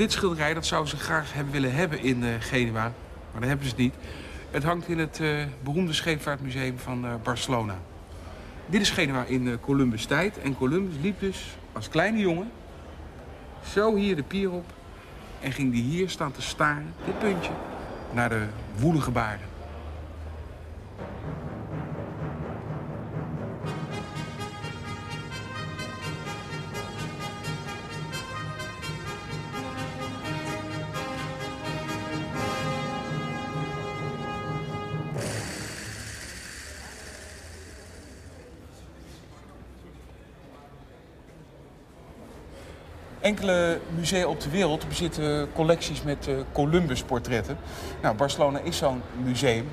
dit schilderij dat zou ze graag hebben willen hebben in uh, Genua. Maar dat hebben ze niet. Het hangt in het uh, beroemde scheepvaartmuseum van uh, Barcelona. Dit is Genua in Columbus tijd. En Columbus liep dus als kleine jongen zo hier de pier op. En ging die hier staan te staren, dit puntje, naar de woelige baarden. Enkele musea op de wereld bezitten collecties met uh, Columbus-portretten. Nou, Barcelona is zo'n museum.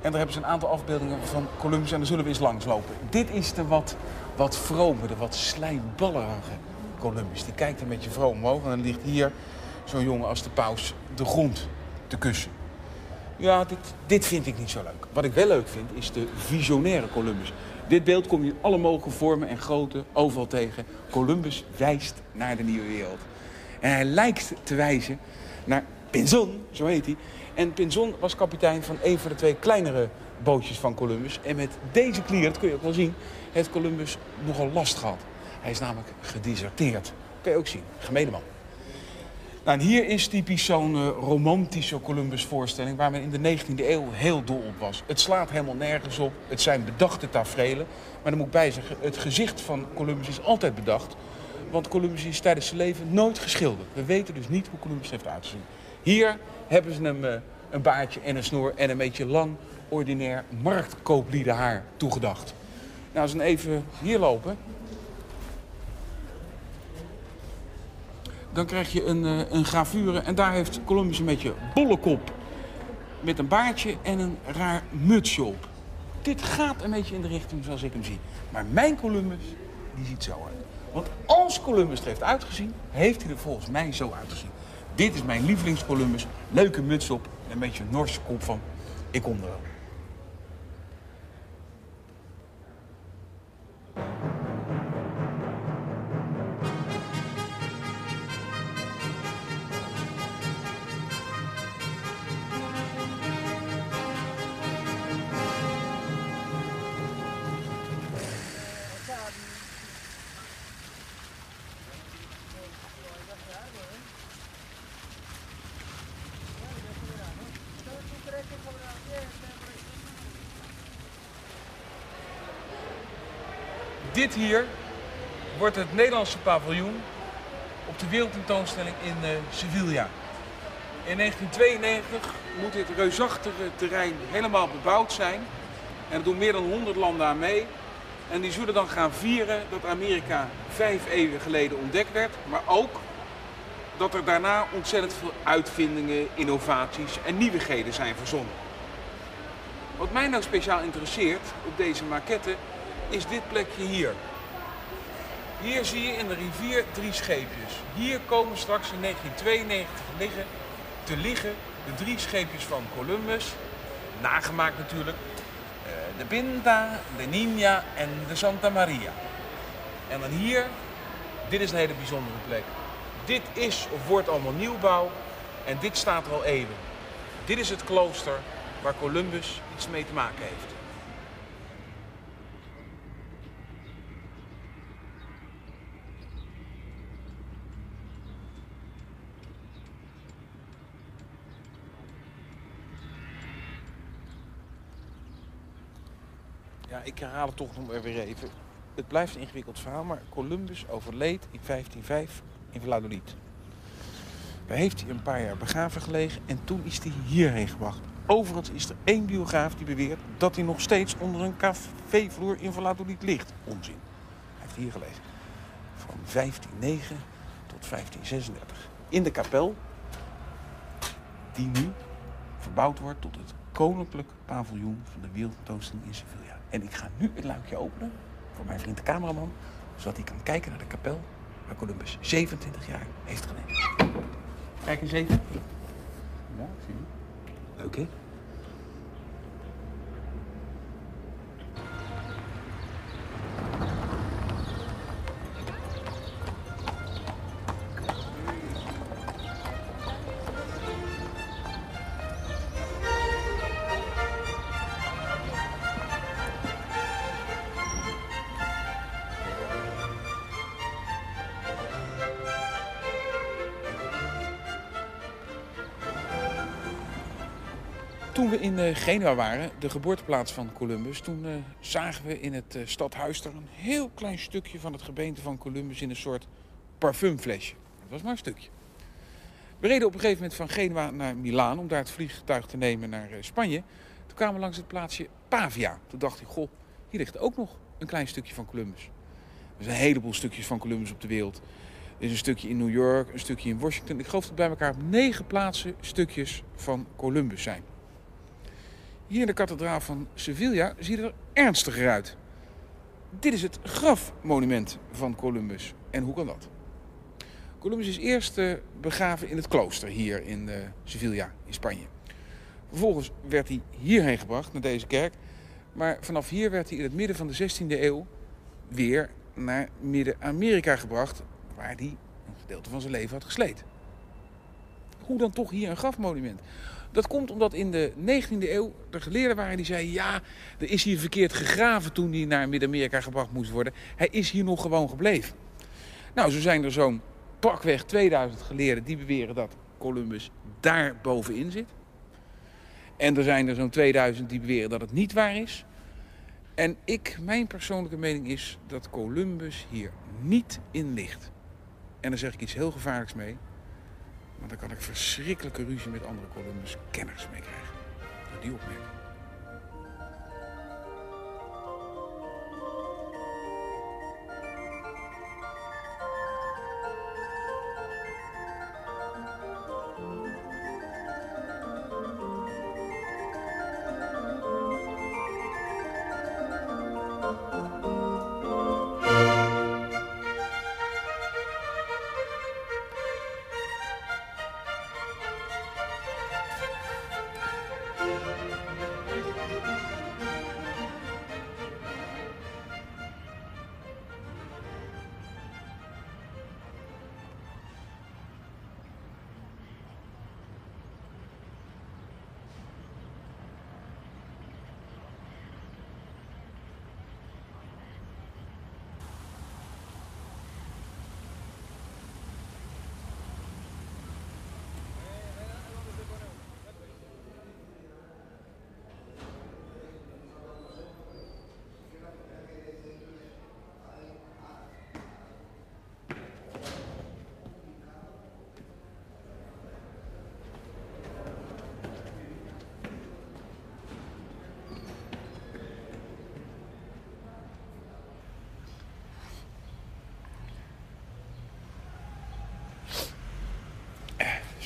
En daar hebben ze een aantal afbeeldingen van Columbus en daar zullen we eens langslopen. Dit is de wat, wat vrome, de wat slijmballerige Columbus. Die kijkt een beetje vroom omhoog en dan ligt hier zo'n jongen als de paus de grond te kussen. Ja, dit, dit vind ik niet zo leuk. Wat ik wel leuk vind is de visionaire Columbus. Dit beeld kom je in alle mogelijke vormen en grootte overal tegen. Columbus wijst naar de nieuwe wereld. En hij lijkt te wijzen naar Pinzon, zo heet hij. En Pinzon was kapitein van een van de twee kleinere bootjes van Columbus. En met deze klier, dat kun je ook wel zien, heeft Columbus nogal last gehad. Hij is namelijk gedeserteerd. Kun je ook zien. Gemene man. Nou, hier is typisch zo'n uh, romantische Columbus-voorstelling... waar men in de 19e eeuw heel dol op was. Het slaat helemaal nergens op. Het zijn bedachte tafereelen. Maar dan moet ik bij zeggen, het gezicht van Columbus is altijd bedacht. Want Columbus is tijdens zijn leven nooit geschilderd. We weten dus niet hoe Columbus heeft uitgezien. Hier hebben ze hem uh, een baardje en een snor en een beetje lang, ordinair marktkoopliedenhaar toegedacht. Nou, als we even hier lopen, dan krijg je een, uh, een gravure. En daar heeft Columbus een beetje bolle kop. Met een baardje en een raar mutsje op. Dit gaat een beetje in de richting zoals ik hem zie. Maar mijn Columbus, die ziet zo uit. Want als Columbus er heeft uitgezien, heeft hij er volgens mij zo uitgezien. Dit is mijn lievelings Columbus. Leuke muts op en een beetje een Norse kop van... Ik kom er wel. Het Nederlandse paviljoen op de wereldtentoonstelling in uh, Sevilla. In 1992 moet dit reusachtige terrein helemaal bebouwd zijn. En er doen meer dan 100 landen aan mee. En die zullen dan gaan vieren dat Amerika vijf eeuwen geleden ontdekt werd. Maar ook dat er daarna ontzettend veel uitvindingen, innovaties en nieuwigheden zijn verzonnen. Wat mij nou speciaal interesseert op deze maquette is dit plekje hier. Hier zie je in de rivier drie scheepjes. Hier komen straks in 1992 liggen, te liggen de drie scheepjes van Columbus. Nagemaakt natuurlijk. Eh, de Pinta, de Nina en de Santa Maria. En dan hier, dit is een hele bijzondere plek. Dit is of wordt allemaal nieuwbouw en dit staat er al eeuwen. Dit is het klooster waar Columbus iets mee te maken heeft. Ja, ik herhaal het toch nog weer even. Het blijft een ingewikkeld verhaal, maar Columbus overleed in 1505 in Valladolid. Daar heeft hij een paar jaar begraven gelegen en toen is hij hierheen gebracht. Overigens is er één biograaf die beweert dat hij nog steeds onder een cafévloer in Valladolid ligt. Onzin. Hij heeft hier gelegen. Van 1509 tot 1536. In de kapel die nu verbouwd wordt tot het koninklijk paviljoen van de wereldtentoonstelling in Sevilla. En ik ga nu het luikje openen voor mijn vriend de cameraman, zodat hij kan kijken naar de kapel waar Columbus 27 jaar heeft geleefd. Kijk eens even. Ja, zie je. Leuk hè? Toen we in uh, Genua waren, de geboorteplaats van Columbus, toen uh, zagen we in het uh, stadhuis daar een heel klein stukje van het gebeente van Columbus in een soort parfumflesje. Dat was maar een stukje. We reden op een gegeven moment van Genua naar Milaan om daar het vliegtuig te nemen naar Spanje. Toen kwamen we langs het plaatsje Pavia. Toen dacht ik, goh, hier ligt ook nog een klein stukje van Columbus. Er zijn een heleboel stukjes van Columbus op de wereld. Er is een stukje in New York, een stukje in Washington. Ik geloof dat bij elkaar op negen plaatsen stukjes van Columbus zijn. Hier in de kathedraal van Sevilla ziet er ernstiger uit. Dit is het grafmonument van Columbus. En hoe kan dat? Columbus is eerst uh, begraven in het klooster hier in uh, Sevilla, in Spanje. Vervolgens werd hij hierheen gebracht, naar deze kerk. Maar vanaf hier werd hij in het midden van de 16e eeuw weer naar Midden-Amerika gebracht, waar hij een gedeelte van zijn leven had gesleten. Hoe dan toch hier een grafmonument? Dat komt omdat in de 19e eeuw er geleerden waren die zeiden... ja, er is hier verkeerd gegraven toen hij naar Midden-Amerika gebracht moest worden. Hij is hier nog gewoon gebleven. Nou, zo zijn er zo'n pakweg 2000 geleerden die beweren dat Columbus daar bovenin zit. En er zijn er zo'n 2000 die beweren dat het niet waar is. En ik, mijn persoonlijke mening is dat Columbus hier niet in ligt. En daar zeg ik iets heel gevaarlijks mee. Want dan kan ik verschrikkelijke ruzie met andere Columbus-kenners mee krijgen. Die opmerking.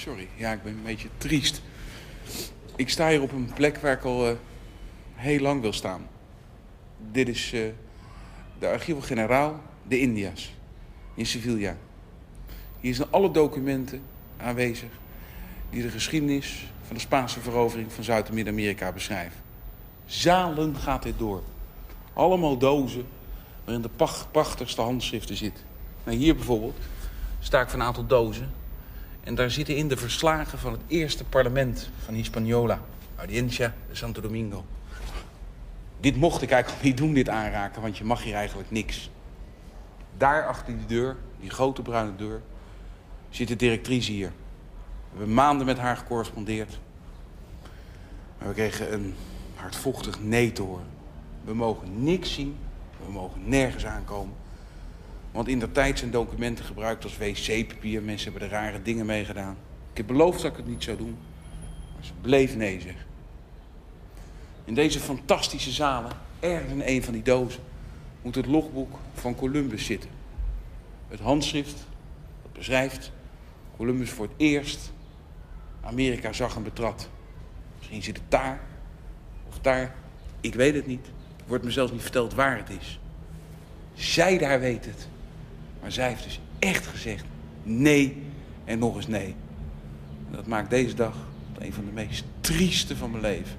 Sorry, ja, ik ben een beetje triest. Ik sta hier op een plek waar ik al uh, heel lang wil staan. Dit is uh, de Archivo-Generaal de India's in Sevilla. Hier zijn alle documenten aanwezig die de geschiedenis van de Spaanse verovering van Zuid- en Midden-Amerika beschrijven. Zalen gaat dit door. Allemaal dozen waarin de prachtigste handschriften zitten. Nou, hier bijvoorbeeld sta ik van een aantal dozen en daar zitten in de verslagen van het eerste parlement van Hispaniola. Audiencia de Santo Domingo. Dit mocht ik eigenlijk niet doen, dit aanraken, want je mag hier eigenlijk niks. Daar achter die deur, die grote bruine deur, zit de directrice hier. We hebben maanden met haar gecorrespondeerd. Maar we kregen een hardvochtig nee te horen. We mogen niks zien, we mogen nergens aankomen. Want in der tijd zijn documenten gebruikt als wc-papier. Mensen hebben er rare dingen mee gedaan. Ik heb beloofd dat ik het niet zou doen. Maar ze bleef nee zeggen. In deze fantastische zalen, ergens in een van die dozen, moet het logboek van Columbus zitten. Het handschrift dat beschrijft Columbus voor het eerst Amerika zag en betrad. Misschien zit het daar of daar. Ik weet het niet. Er wordt me zelfs niet verteld waar het is. Zij daar weet het. Maar zij heeft dus echt gezegd nee en nog eens nee. En dat maakt deze dag een van de meest trieste van mijn leven.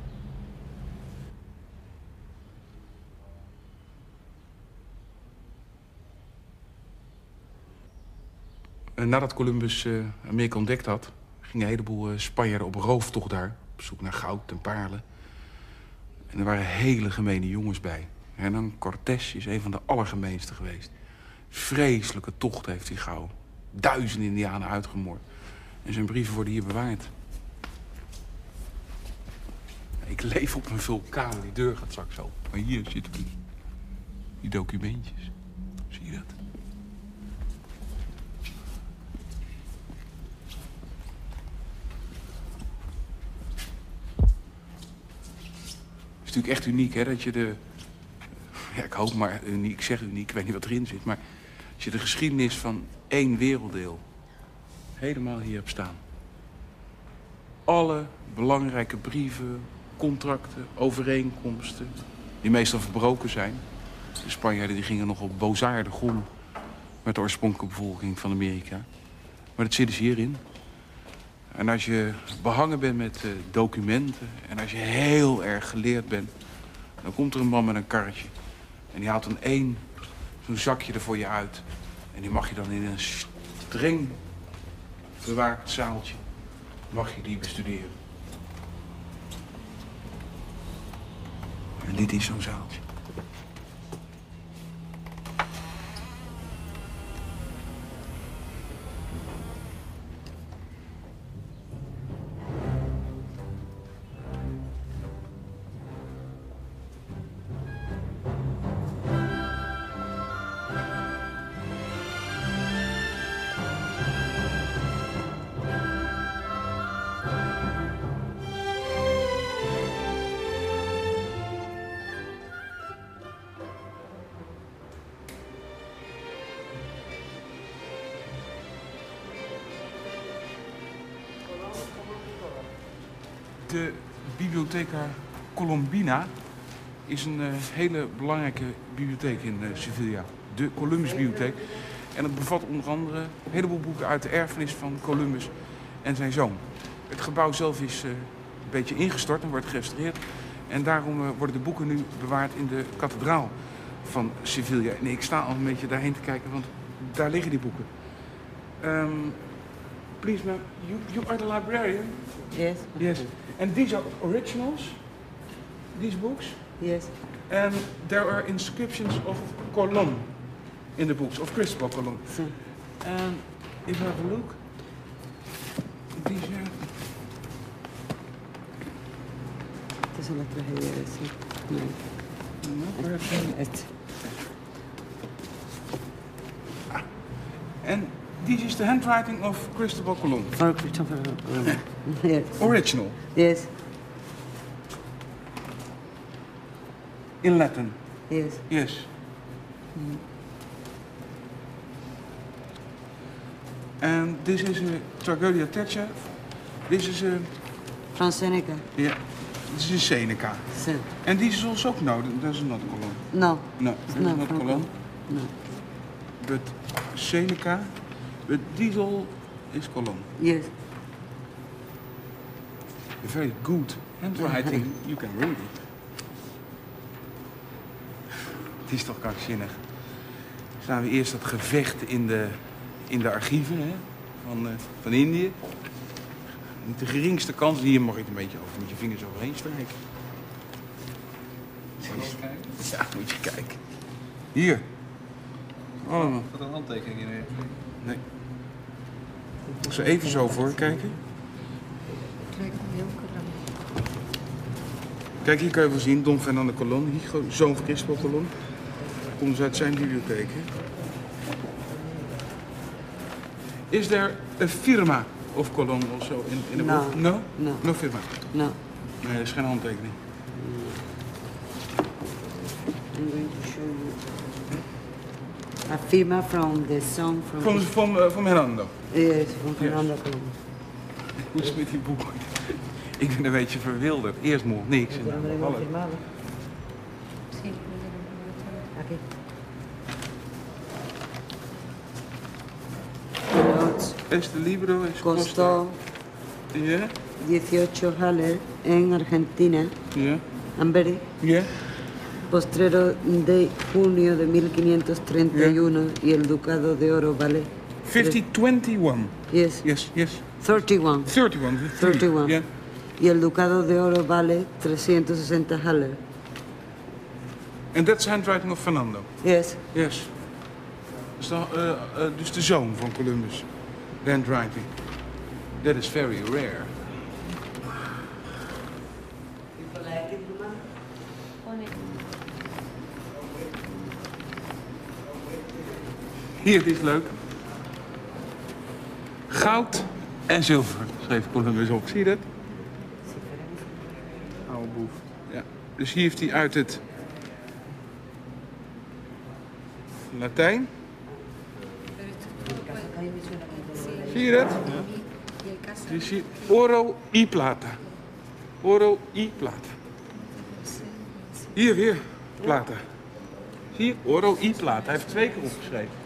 En nadat Columbus uh, Amerika ontdekt had, gingen een heleboel uh, Spanjaarden op rooftocht daar. Op zoek naar goud en paarlen. En er waren hele gemene jongens bij. Dan Cortés is een van de allergemeenste geweest. Vreselijke tocht heeft hij gehouden. Duizenden indianen uitgemoord. En zijn brieven worden hier bewaard. Ik leef op een vulkaan. Die deur gaat straks open. Maar hier zitten dus die documentjes. Zie je dat? Het is natuurlijk echt uniek, hè? Dat je de... Ja, ik hoop maar uniek. Ik zeg uniek, ik weet niet wat erin zit. Maar je de geschiedenis van één werelddeel helemaal hier hebt staan. Alle belangrijke brieven, contracten, overeenkomsten... die meestal verbroken zijn. De Spanjaarden die gingen nog op bozaarde grond... met de oorspronkelijke bevolking van Amerika. Maar dat zit dus hierin. En als je behangen bent met eh, documenten... en als je heel erg geleerd bent... dan komt er een man met een karretje. En die haalt dan één zo'n zakje er voor je uit. En die mag je dan in een streng bewaakt zaaltje... mag je die bestuderen. En dit is zo'n zaaltje. De Bibliotheca Colombina is een eh, hele belangrijke bibliotheek in eh, Sevilla. De Columbusbibliotheek. En het bevat onder andere een heleboel boeken uit de erfenis van Columbus en zijn zoon. Het gebouw zelf is eh, een beetje ingestort en wordt gerestaureerd. En daarom worden de boeken nu bewaard in de kathedraal van Sevilla. En ik sta al een beetje daarheen te kijken, want daar liggen die boeken. Ehm, please, ma'am, you, you are the librarian? Yes. Yes. And these are originals, these books. Yes. And there are inscriptions of Colon in the books, of Cristobal Colon. Sí. And if you have a look, these are... Estas son las tragedias de sí. No, this is the handwriting of Cristobal Colon. For Christopher Columbus. Yes. Original, Yes. in Latin. Yes. Yes. And this is a Tragedia Tertia. This is a, From Seneca. yeah, this is Seneca. Sí. And this is also, no, that's not Colon. No. No, not Colon. No. But Seneca, this all is Colon. Yes. A very good handwriting. you can read it. Het is toch krankzinnig. Staan we eerst dat gevecht in de, in de archieven hè, van, eh, van Indië. Niet de geringste kans. Hier mag ik een beetje over met je vingers overheen strijken. Ja, moet je kijken. Hier. Allemaal. Wat een handtekening in. Nee. Als we even zo voor kijken. Kijk, hier kan je wel zien, Don Fernando Colon, hier, gewoon zoon van Crispo Colon. Komt dus uit zijn bibliotheek. hè. Is there a firma of Colon also in, in the No. book? No? No. No firma. No. Nee, dat is geen handtekening. I'm going to show you. A firma from the song from. Van, van, eh, van Hernando. Yes, from. Hoe is het met die boeken? Ik ben een beetje verwilderd. Eerst mocht niks. en ¿Dónde dan alles. Notes. Este libro es Costó Ja, 18 haller en Argentina, ja, Amberes, ja. Postrero de junio de 1531 y el ducado de oro vale. 5021. Yes, Yes, yes. 31. 31. 31. Ja. Y el ducado de oro vale 360 haller. And that's handwriting of Fernando. Yes, Yes. Eh, eh, dus de zoon van Columbus. Handwriting. That is very rare. Hier, dit is leuk. Goud en zilver, schreef Columbus op. Zie je dat? Oude boef. Ja. Dus hier heeft hij uit het Latijn. Zie je dat? Dus hier oro y plata. Oro y plata. Hier weer plata. Zie je? Oro y plata. Hij heeft twee keer opgeschreven.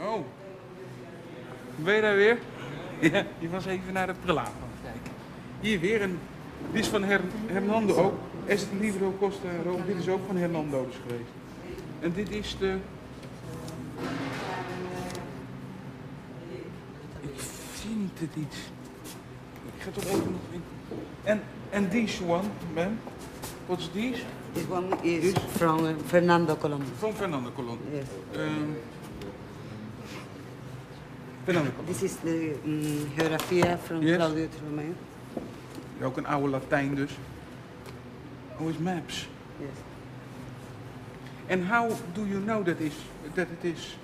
Oh. Ben je daar weer? Ja, je was even naar het prelaat aan het kijken. Hier weer een. Dit is van Her Hernando ook. Este Libro Costa Rome. Dit is ook van Hernando dus geweest. En dit is de. Ik vind het iets. Ik ga toch even nog in. En, en deze one, man. Wat is deze? This one is from Fernando Colom. Van Fernando Colon. Yes. This is the um, geografía from Yes. Claudio Tolomeo. Ook een oude Latijn dus. Oh, is maps. Yes. And how do you know that is that it is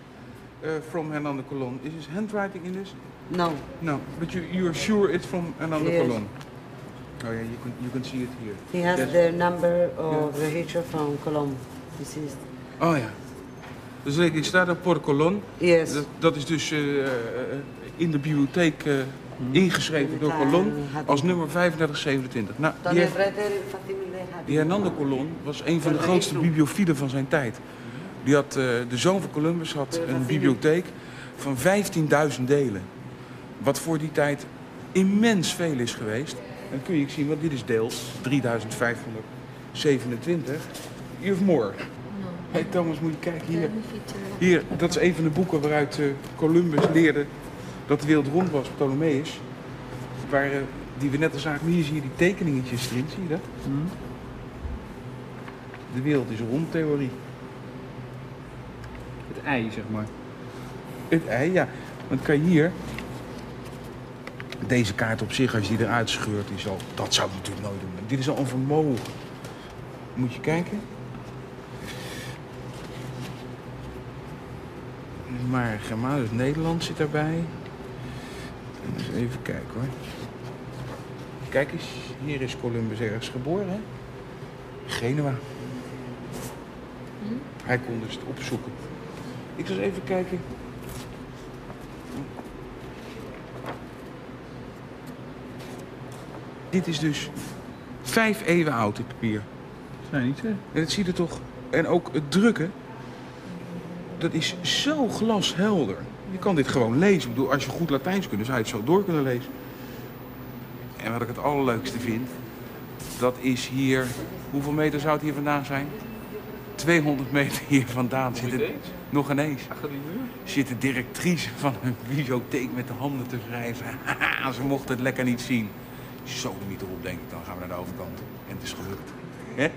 uh, from Hernando Colon? Is his handwriting in this? No, No, but you you are sure it's from Hernando Yes. Colon. Oh yeah, you can you can see it here. he has Yes. the number of registro from Colom. This is Oh ja. Dus ik sta daar por Colon. yes. Dat, dat is dus eh, eh, in de bibliotheek eh, ingeschreven door Colon als nummer 3527. Nou, die, heeft- Hernando Colon was een van de grootste bibliofielen van zijn tijd. Die had, de zoon van Columbus had een bibliotheek van 15.000 delen. Wat voor die tijd immens veel is geweest. En dan kun je zien, want dit is deel 3527. You have more. Hey Thomas, moet je kijken hier. Hier, dat is een van de boeken waaruit eh, Columbus leerde dat de wereld rond was, Ptolemeus. Waar, eh, die we net al zagen, hier zie je die tekeningetjes erin, zie je dat? De wereld is rond, theorie. Het ei, zeg maar. Het ei, ja. Want kan je hier... Deze kaart op zich, als je die eruit scheurt, is al... Dat zou ik natuurlijk nooit doen. Dit is al een vermogen. Moet je kijken. Maar Germaanus Nederland zit daarbij. Eens even kijken hoor. Kijk eens, hier is Columbus ergens geboren. Hè? Genua. Hij kon dus het opzoeken. Ik zal eens even kijken. Dit is dus vijf eeuwen oud, dit papier. Zou je niet zeggen? En het ziet er toch... En ook het drukken, dat is zo glashelder. Je kan dit gewoon lezen. Ik bedoel, als je goed Latijns kunt, zou je het zo door kunnen lezen. En wat ik het allerleukste vind, dat is hier... Hoeveel meter zou het hier vandaan zijn? 200 meter hier vandaan zit het, nog ineens. Achter die muur? Zit de directrice van een bibliotheek met de handen te wrijven. Ze mochten het lekker niet zien. Zo de niet erop, denk ik. Dan gaan we naar de overkant. En het is gelukt. Hè?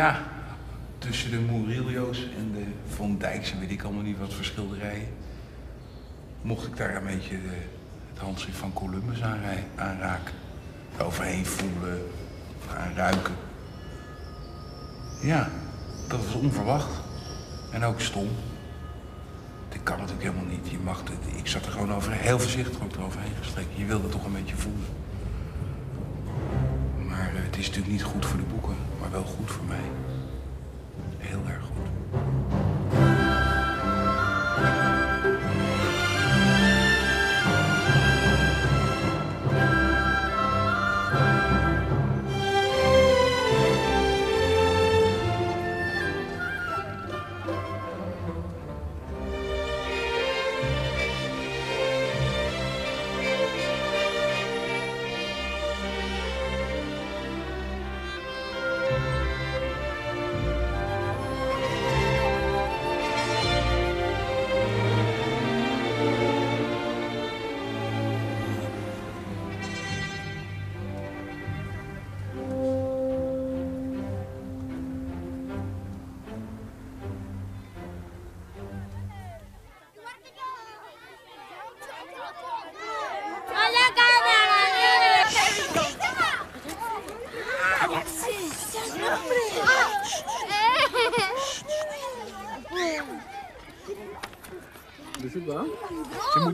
Ja, tussen de Murillo's en de Van Dijkse, weet ik allemaal niet wat voor schilderijen. Mocht ik daar een beetje de, het handschrift van Columbus aanrij- aanraken. Overheen voelen, aanruiken. Ja, dat was onverwacht. En ook stom. Dit kan natuurlijk helemaal niet. Je mag het, ik zat er gewoon over, heel voorzichtig ook eroverheen gestreken. Je wilde toch een beetje voelen. Is natuurlijk niet goed voor de boeken, maar wel goed voor mij. Heel erg goed.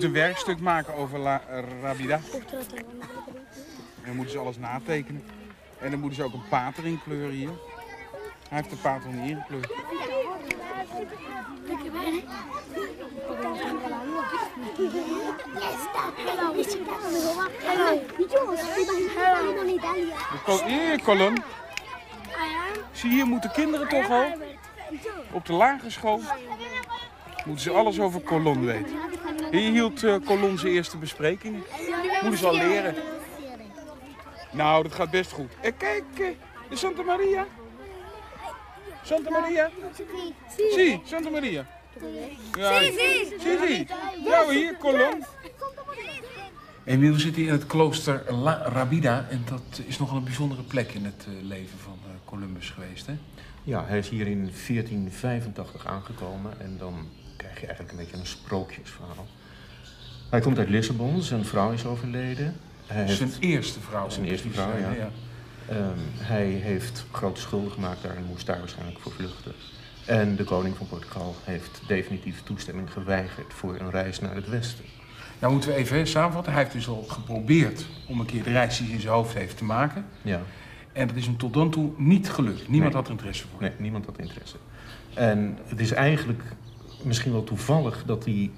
Een werkstuk maken over La Rabida. En dan moeten ze alles natekenen. En dan moeten ze ook een pater inkleuren hier. Hij heeft de pater niet ingekleurd. Hier, kolom. Zie hier moeten kinderen toch al op de lagere school moeten ze alles over Colon weten. Hier hield eh Colon zijn eerste besprekingen. Moeten ze al leren. Nou, dat gaat best goed. En kijk, eh, de Santa Maria. Santa Maria. Zie, Santa Maria. Ja, zie, zie. Nou, hier, Colon. Emiel, we zitten in het klooster La Rabida. En dat is nogal een bijzondere plek in het eh, leven van eh, Columbus geweest, hè? Ja, hij is hier in 1485 aangekomen en dan krijg je eigenlijk een beetje een sprookjesverhaal. Hij komt uit Lissabon, zijn vrouw is overleden. Hij heeft, Zijn eerste vrouw. Zijn eerste vrouw, ja. ehm, hij heeft grote schulden gemaakt daar en moest daar waarschijnlijk voor vluchten. En de koning van Portugal heeft definitief toestemming geweigerd voor een reis naar het westen. Nou moeten we even samenvatten. Hij heeft dus al geprobeerd om een keer de reis die hij in zijn hoofd heeft te maken. Ja, En dat is hem tot dan toe niet gelukt. Niemand Nee. had er interesse voor. nee, niemand had interesse. En het is eigenlijk misschien wel toevallig dat hij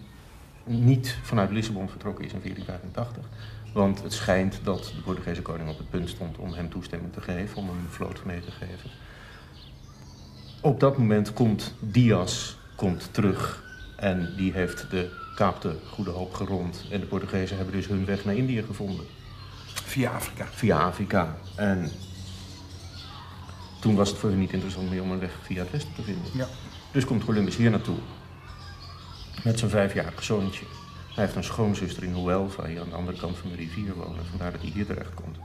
niet vanuit Lissabon vertrokken is in 1485. Want het schijnt dat de Portugese koning op het punt stond om hem toestemming te geven, om hem een vloot mee te geven. Op dat moment komt Diaz komt terug en die heeft de Kaap de Goede Hoop gerond. En de Portugezen hebben dus hun weg naar Indië gevonden Via Afrika. via Afrika. En toen was het voor hen niet interessant meer om een weg via het westen te vinden. Ja. Dus komt Columbus hier naartoe. Met zijn vijfjarig zoontje. Hij heeft een schoonzuster in Huelva, hier aan de andere kant van de rivier wonen. Vandaar dat hij hier terecht komt.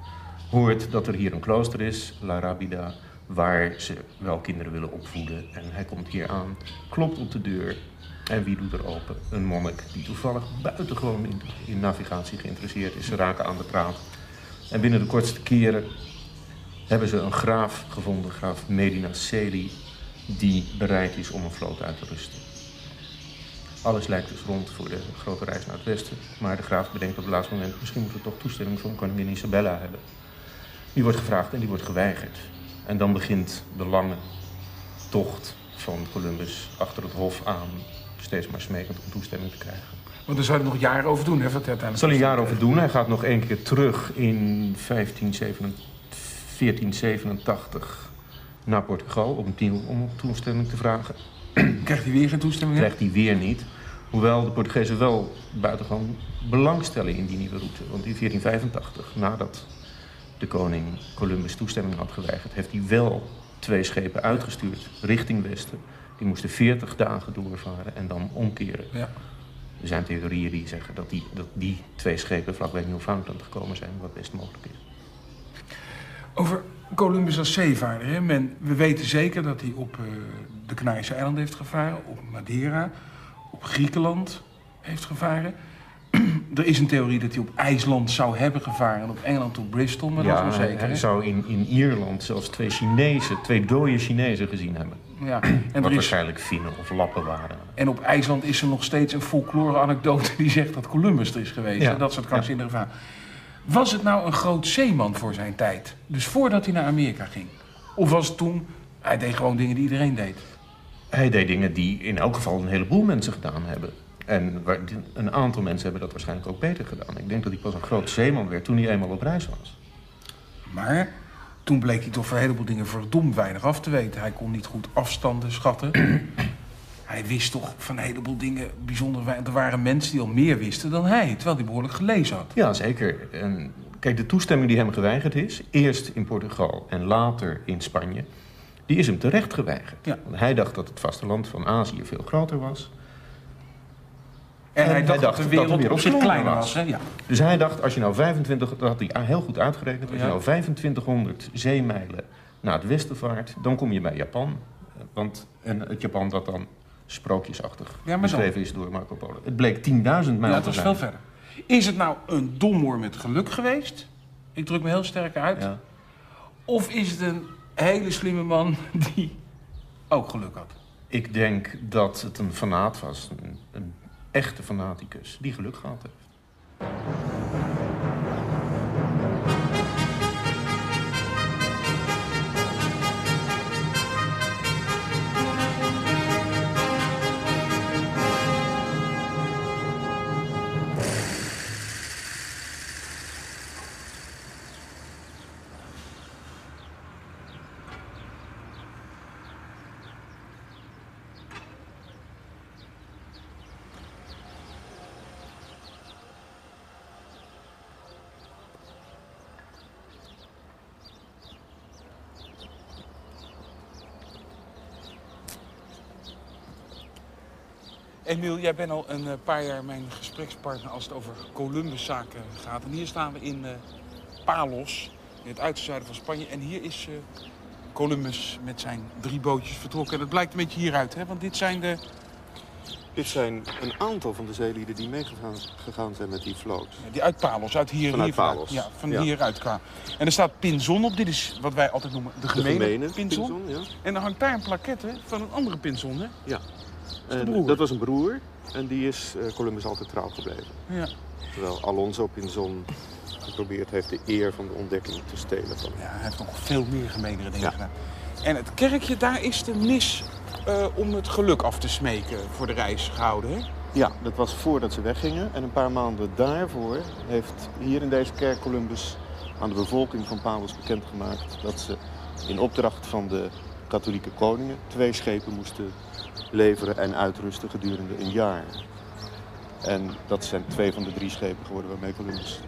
Hoort dat er hier een klooster is, La Rabida, waar ze wel kinderen willen opvoeden. En hij komt hier aan, klopt op de deur. En wie doet er open? Een monnik die toevallig buitengewoon in, in navigatie geïnteresseerd is. Ze raken aan de praat. En binnen de kortste keren hebben ze een graaf gevonden, graaf Medina Celi, die bereid is om een vloot uit te rusten. Alles lijkt dus rond voor de grote reis naar het westen, maar de graaf bedenkt op het laatste moment, misschien moeten we toch toestemming van koningin Isabella hebben. Die wordt gevraagd en die wordt geweigerd. En dan begint de lange tocht van Columbus achter het hof aan, steeds maar smekend om toestemming te krijgen. Want daar zou er nog jaren over doen, hè? Wat uiteindelijk zal hij een jaar over doen. Hij gaat nog één keer terug in 1587 1487 naar Portugal opnieuw om toestemming te vragen. Krijgt hij weer geen toestemming? Krijgt hij weer niet. Hoewel de Portugezen wel buitengewoon belang stellen in die nieuwe route. Want in 1485, nadat de koning Columbus toestemming had geweigerd, heeft hij wel twee schepen uitgestuurd richting westen. Die moesten 40 dagen doorvaren en dan omkeren. Ja. Er zijn theorieën die zeggen dat die, dat die twee schepen vlakbij Newfoundland gekomen zijn, wat best mogelijk is. Over Columbus als zeevaarder. Hè? Men, we weten zeker dat hij op eh, de Canarische eilanden heeft gevaren, op Madeira, op Griekenland heeft gevaren. er is een theorie dat hij op IJsland zou hebben gevaren en op Engeland op Bristol, maar dat is ja, wel zeker. hij zou in, in Ierland zelfs twee Chinezen, twee dode Chinezen gezien hebben. Ja. En, wat is, waarschijnlijk Finnen of Lappen waren. en op IJsland is er nog steeds een folklore-anekdote die zegt dat Columbus er is geweest. Ja. hè? Dat soort krankzinnige verhalen. Was het nou een groot zeeman voor zijn tijd? Dus voordat hij naar Amerika ging? Of was het toen, hij deed gewoon dingen die iedereen deed? Hij deed dingen die in elk geval een heleboel mensen gedaan hebben. En een aantal mensen hebben dat waarschijnlijk ook beter gedaan. Ik denk dat hij pas een groot zeeman werd toen hij eenmaal op reis was. Maar toen bleek hij toch voor een heleboel dingen verdomd weinig af te weten. Hij kon niet goed afstanden schatten. hij wist toch van een heleboel dingen bijzonder weinig. Er waren mensen die al meer wisten dan hij, terwijl hij behoorlijk gelezen had. Ja, zeker. En kijk, de toestemming die hem geweigerd is, eerst in Portugal en later in Spanje, die is hem terecht geweigerd. Ja. Want hij dacht dat het vasteland van Azië veel groter was. En, En hij hij dacht, dat de dat de wereld op wereld zich kleiner kleiner was. Ja. Dus hij dacht, als je nou 25, dat had hij heel goed uitgerekend, als je nou 2500 zeemijlen naar het westen vaart, dan kom je bij Japan. Want en het Japan dat dan sprookjesachtig Ja, beschreven is door Marco Polo. Het bleek 10.000 mijl ja, te was veel verder. Is het nou een domhoor met geluk geweest? Ik druk me heel sterk uit. Ja. Of is het een hele slimme man die ook geluk had? Ik denk dat het een fanaat was. Een, een echte fanaticus die geluk gehad heeft. Emiel, jij bent al een eh, paar jaar mijn gesprekspartner als het over Columbuszaken gaat. En hier staan we in eh, Palos, in het uiterste zuiden van Spanje. En hier is eh, Columbus met zijn drie bootjes vertrokken. En dat blijkt een beetje hieruit, hè? want dit zijn de... Dit zijn een aantal van de zeelieden die meegegaan gegaan zijn met die vloot. Die uit Palos, uit hier. Vanuit hier. Palos, Ja, van ja. hieruit kwamen. En er staat Pinzon op. Dit is wat wij altijd noemen de De gemene, gemene Pinzon. pinzon, ja. En dan hangt daar een plaquette van een andere Pinzon, hè? ja. En dat was een broer en die is eh, Columbus altijd trouw gebleven. Ja. Terwijl Alonso Pinzon geprobeerd heeft de eer van de ontdekking te stelen van Ja, hij heeft nog veel meer gemeenere dingen Ja. gedaan. En het kerkje, daar is de mis eh, om het geluk af te smeken voor de reis gehouden, hè? Ja, dat was voordat ze weggingen. En een paar maanden daarvoor heeft hier in deze kerk Columbus aan de bevolking van Palos bekendgemaakt dat ze in opdracht van de katholieke koningen twee schepen moesten leveren en uitrusten gedurende een jaar. En dat zijn twee van de drie schepen geworden waarmee Columbus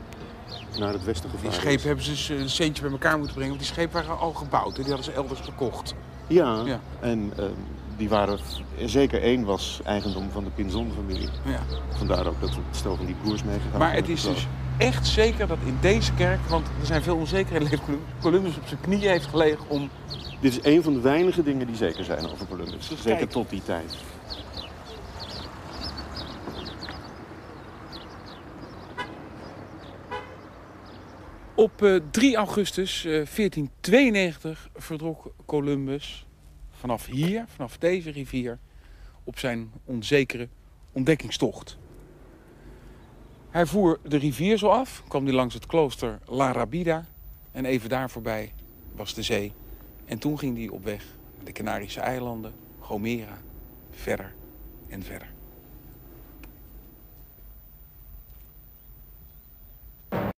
naar het westen Die gevaren schepen is. hebben ze dus een centje bij elkaar moeten brengen. Want die schepen waren al gebouwd. Die hadden ze elders gekocht. Ja, Ja. en ehm, die waren, zeker één was eigendom van de Pinzon-familie. Ja. Vandaar ook dat het stel van die broers meegegaan Maar het is dus echt zeker dat in deze kerk... Want er zijn veel onzekerheden. Columbus op zijn knieën heeft gelegen om... Dit is een van de weinige dingen die zeker zijn over Columbus. Zeker tot die tijd. Op eh, 3 augustus eh, 1492 verdrok Columbus vanaf hier, vanaf deze rivier, op zijn onzekere ontdekkingstocht. Hij voer de rivier zo af, kwam hij langs het klooster La Rabida en even daar voorbij was de zee. En toen ging hij op weg naar de Canarische eilanden, Gomera, verder en verder.